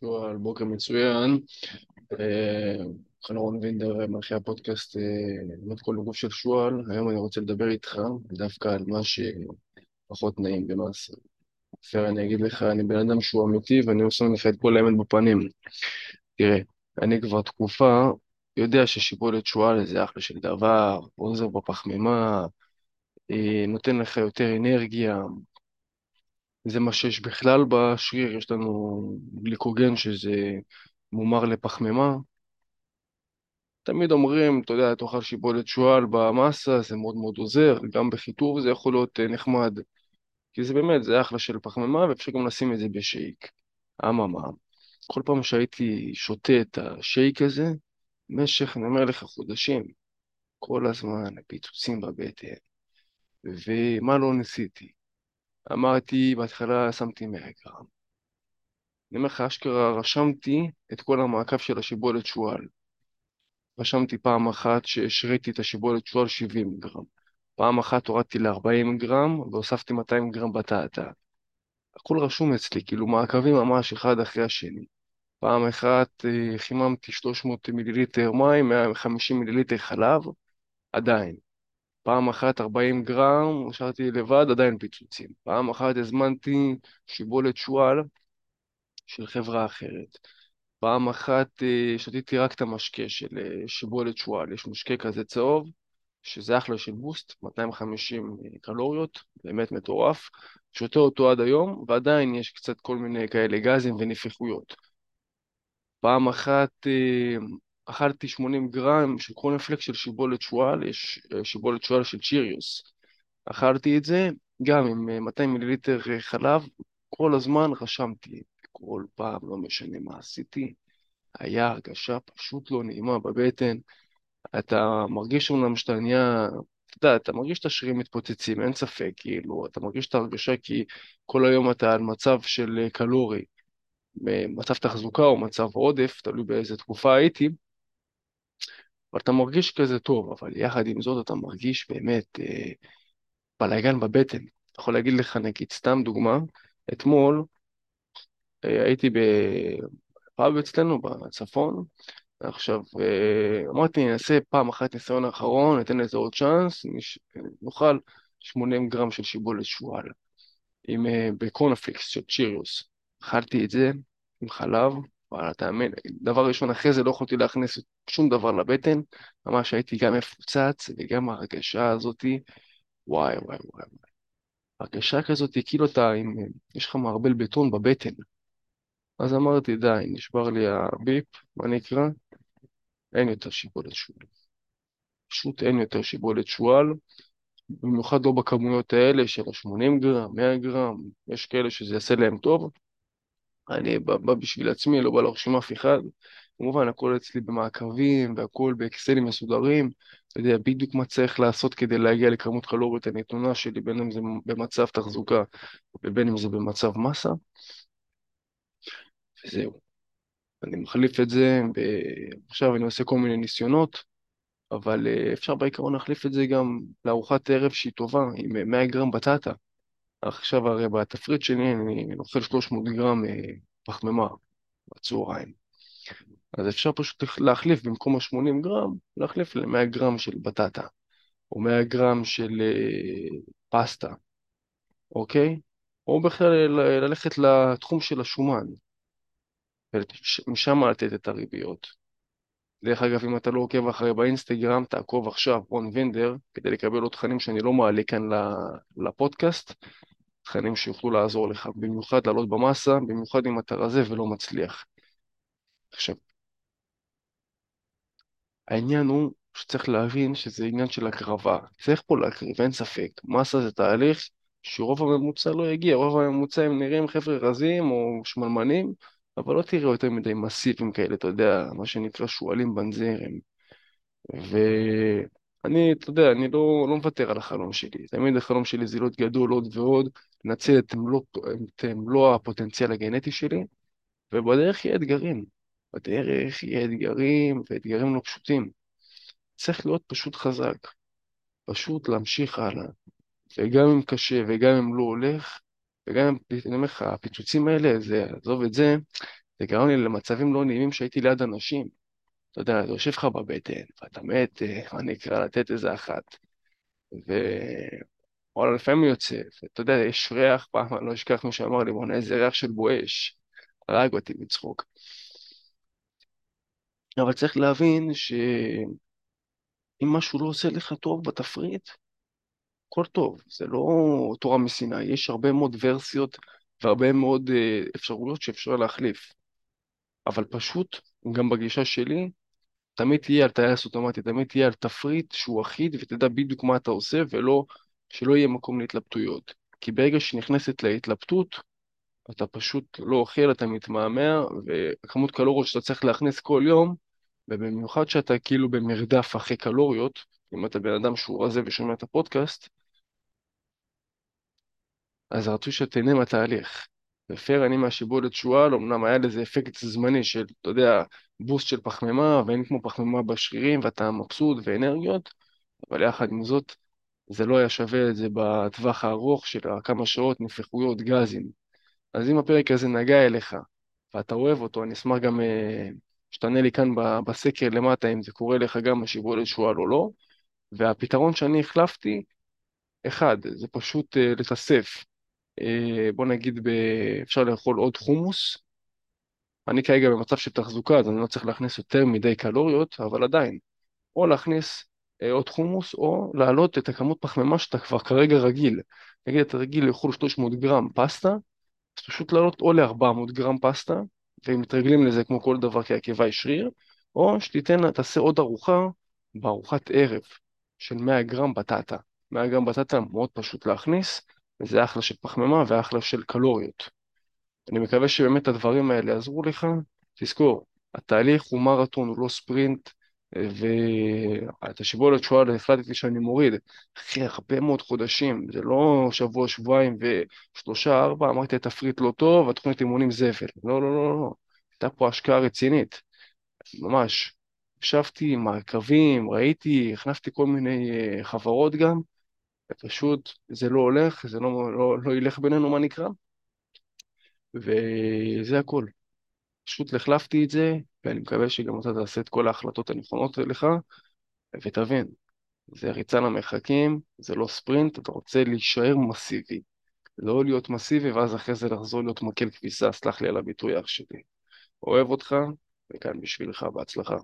שועל, בוקר מצוין. אה, חנן וינדר, מלכי הפודקאסט, אה, באמת כל הגוף של שועל. היום אני רוצה לדבר איתך דווקא על מה שפחות נעים במעשה. בסדר, אני אגיד לך, אני בן אדם שהוא אמיתי ואני עושה לך את כל האמת בפנים. תראה, אני כבר תקופה יודע ששיבולת שועל זה אחלה של דבר, עוזר בפחמימה, אה, נותן לך יותר אנרגיה, זה מה שיש בכלל בשריר, יש לנו גליקוגן שזה מומר לפחמימה. תמיד אומרים, אתה יודע, תאכל שיבולת שועל במסה, זה מאוד מאוד עוזר, גם בחיטוב זה יכול להיות אה, נחמד, כי זה באמת, זה אחלה של פחמימה, ואפשר גם לשים את זה בשייק. אממה, כל פעם שהייתי שותה את השייק הזה, במשך, אני אומר לך, חודשים, כל הזמן פיצוצים בבטן, ומה לא ניסיתי? אמרתי, בהתחלה שמתי 100 גרם. אני אומר לך, אשכרה רשמתי את כל המעקב של השיבולת שועל. רשמתי פעם אחת שהשריתי את השיבולת שועל 70 גרם. פעם אחת הורדתי ל-40 גרם והוספתי 200 גרם בטטה. הכל רשום אצלי, כאילו מעקבים ממש אחד אחרי השני. פעם אחת אה, חיממתי 300 מיליליטר מים, 150 מיליליטר חלב, עדיין. פעם אחת 40 גרם, נשארתי לבד, עדיין פיצוצים. פעם אחת הזמנתי שיבולת שועל של חברה אחרת. פעם אחת אה, שתיתי רק את המשקה של אה, שיבולת שועל. יש משקה כזה צהוב, שזה אחלה של בוסט, 250 אה, קלוריות, באמת מטורף. שותה אותו עד היום, ועדיין יש קצת כל מיני כאלה גזים ונפיחויות. פעם אחת אכלתי 80 גרם של קורנפלקס של שיבולת שועל, יש אה, שיבולת שועל של צ'יריוס. אכלתי את זה גם עם 200 אה, מיליליטר אה, חלב, כל הזמן רשמתי, כל פעם, לא משנה מה עשיתי, היה הרגשה פשוט לא נעימה בבטן. אתה מרגיש אומנם שאתה נהיה, אתה יודע, אתה מרגיש את השרירים מתפוצצים, אין ספק, כאילו, אתה מרגיש את ההרגשה כי כל היום אתה על מצב של קלורי, מצב תחזוקה או מצב עודף, תלוי באיזה תקופה הייתי. אבל אתה מרגיש כזה טוב, אבל יחד עם זאת אתה מרגיש באמת אה, בלאגן בבטן. אני יכול להגיד לך, נגיד, סתם דוגמה, אתמול אה, הייתי בפאב אצלנו בצפון, עכשיו אה, אמרתי, נעשה פעם אחת ניסיון האחרון, ניתן לזה עוד צ'אנס, נש... נאכל 80 גרם של שיבולת שועל, עם, אה, בקורנפליקס של צ'יריוס. אכלתי את זה עם חלב, וואלה, תאמין, דבר ראשון, אחרי זה לא יכולתי להכניס שום דבר לבטן, ממש הייתי גם מפוצץ, וגם ההרגשה הזאתי, וואי וואי וואי וואי. הרגשה כזאת, כאילו אתה, עם, יש לך מערבל בטון בבטן. אז אמרתי, די, נשבר לי הביפ, מה נקרא? אין יותר שיבולת שועל. פשוט אין יותר שיבולת שועל, במיוחד לא בכמויות האלה של ה-80 גרם, 100 גרם, יש כאלה שזה יעשה להם טוב, אני בא, בא בשביל עצמי, לא בא להרשים אף אחד. כמובן, הכל אצלי במעקבים והכל באקסלים מסודרים. אתה יודע בדיוק מה צריך לעשות כדי להגיע לכמות קלוריות הנתונה שלי, בין אם זה במצב תחזוקה ובין אם זה במצב מסה. וזהו. אני מחליף את זה, ב... עכשיו אני עושה כל מיני ניסיונות, אבל אה, אפשר בעיקרון להחליף את זה גם לארוחת ערב שהיא טובה, עם 100 גרם בטטה. עכשיו הרי בתפריט שלי אני אוכל 300 גרם אה, פחמימה בצהריים. אז אפשר פשוט להחליף במקום ה-80 גרם, להחליף ל-100 גרם של בטטה, או 100 גרם של אה, פסטה, אוקיי? או בכלל ללכת לתחום של השומן, ומשם לתת את הריביות. דרך אגב, אם אתה לא עוקב אחרי באינסטגרם, תעקוב עכשיו, רון וינדר, כדי לקבל עוד תכנים שאני לא מעלה כאן לפודקאסט, תכנים שיוכלו לעזור לך, במיוחד לעלות במסה, במיוחד אם אתה רזה ולא מצליח. עכשיו, העניין הוא שצריך להבין שזה עניין של הקרבה. צריך פה להקריב, אין ספק. מסה זה תהליך שרוב הממוצע לא יגיע, רוב הממוצע הם נראים חבר'ה רזים או שמלמנים, אבל לא תראה יותר מדי מסיבים כאלה, אתה יודע, מה שנקרא שועלים בנזירים. ואני, אתה יודע, אני לא, לא מוותר על החלום שלי. תמיד החלום שלי זה להיות גדול עוד ועוד, לנצל את מלוא, הפוטנציאל הגנטי שלי, ובדרך יהיה אתגרים. בדרך יהיה אתגרים, ואתגרים לא פשוטים. צריך להיות פשוט חזק, פשוט להמשיך הלאה. וגם אם קשה וגם אם לא הולך, וגם אם, אני אומר לך, הפיצוצים האלה, זה, עזוב את זה, זה גרם לי למצבים לא נעימים שהייתי ליד אנשים. אתה יודע, זה יושב לך בבטן, ואתה מת, אה, מה נקרא, לתת איזה אחת. ווואלה, לפעמים יוצא, ואתה יודע, יש ריח, פעם אני לא אשכח מי שאמר לי, בוא'נה, איזה ריח של בואש. הרג אותי מצחוק. אבל צריך להבין שאם משהו לא עושה לך טוב בתפריט, הכל טוב, זה לא תורה מסיני, יש הרבה מאוד ורסיות והרבה מאוד אה, אפשרויות שאפשר להחליף. אבל פשוט, גם בגישה שלי, תמיד תהיה על טייס אוטומטי, תמיד תהיה על תפריט שהוא אחיד ותדע בדיוק מה אתה עושה ולא, שלא יהיה מקום להתלבטויות. כי ברגע שנכנסת להתלבטות, אתה פשוט לא אוכל, אתה מתמהמה, וכמות קלוריות שאתה צריך להכניס כל יום, ובמיוחד שאתה כאילו במרדף אחרי קלוריות, אם אתה בן אדם שהוא רזה ושומע את הפודקאסט, אז רצוי שתהנה מהתהליך. ופייר אני מהשיבולת שועל, אמנם היה לזה אפקט זמני של, אתה יודע, בוסט של פחמימה, ואין כמו פחמימה בשרירים, ואתה מבסוט ואנרגיות, אבל יחד עם זאת, זה לא היה שווה את זה בטווח הארוך של כמה שעות, נפיחויות, גזים. אז אם הפרק הזה נגע אליך, ואתה אוהב אותו, אני אשמח גם אה, שתענה לי כאן בסקר למטה אם זה קורה לך גם בשיבולת שועל או לא. והפתרון שאני החלפתי, אחד, זה פשוט אה, לתסף. אה, בוא נגיד, אפשר לאכול עוד חומוס. אני כרגע במצב של תחזוקה, אז אני לא צריך להכניס יותר מדי קלוריות, אבל עדיין, או להכניס אה, עוד חומוס, או להעלות את הכמות פחמימה שאתה כבר כרגע רגיל. נגיד אתה רגיל לאכול 300 גרם פסטה, אז פשוט לעלות או ל-400 גרם פסטה, והם מתרגלים לזה כמו כל דבר כי הקיבה היא שריר, או שתיתן, תעשה עוד ארוחה בארוחת ערב של 100 גרם בטטה. 100 גרם בטטה מאוד פשוט להכניס, וזה אחלה של פחמימה ואחלה של קלוריות. אני מקווה שבאמת הדברים האלה יעזרו לך. תזכור, התהליך הוא מרתון, הוא לא ספרינט, ואת השיבולת שועל החלטתי שאני מוריד אחרי הרבה מאוד חודשים, זה לא שבוע, שבועיים ושלושה, ארבע, אמרתי תפריט לא טוב, התוכנית אימונים זבל. לא, לא, לא, לא, הייתה פה השקעה רצינית, ממש. ישבתי עם מעקבים, ראיתי, הכנסתי כל מיני אה, חברות גם, ופשוט זה לא הולך, זה לא, לא, לא ילך בינינו מה נקרא, וזה הכל. פשוט החלפתי את זה, ואני מקווה שגם אתה תעשה את כל ההחלטות הנכונות לך, ותבין, זה ריצה למרחקים, זה לא ספרינט, אתה רוצה להישאר מסיבי. לא להיות מסיבי, ואז אחרי זה לחזור להיות מקל כביסה, סלח לי על הביטוי אח שלי. אוהב אותך, וכאן בשבילך, בהצלחה.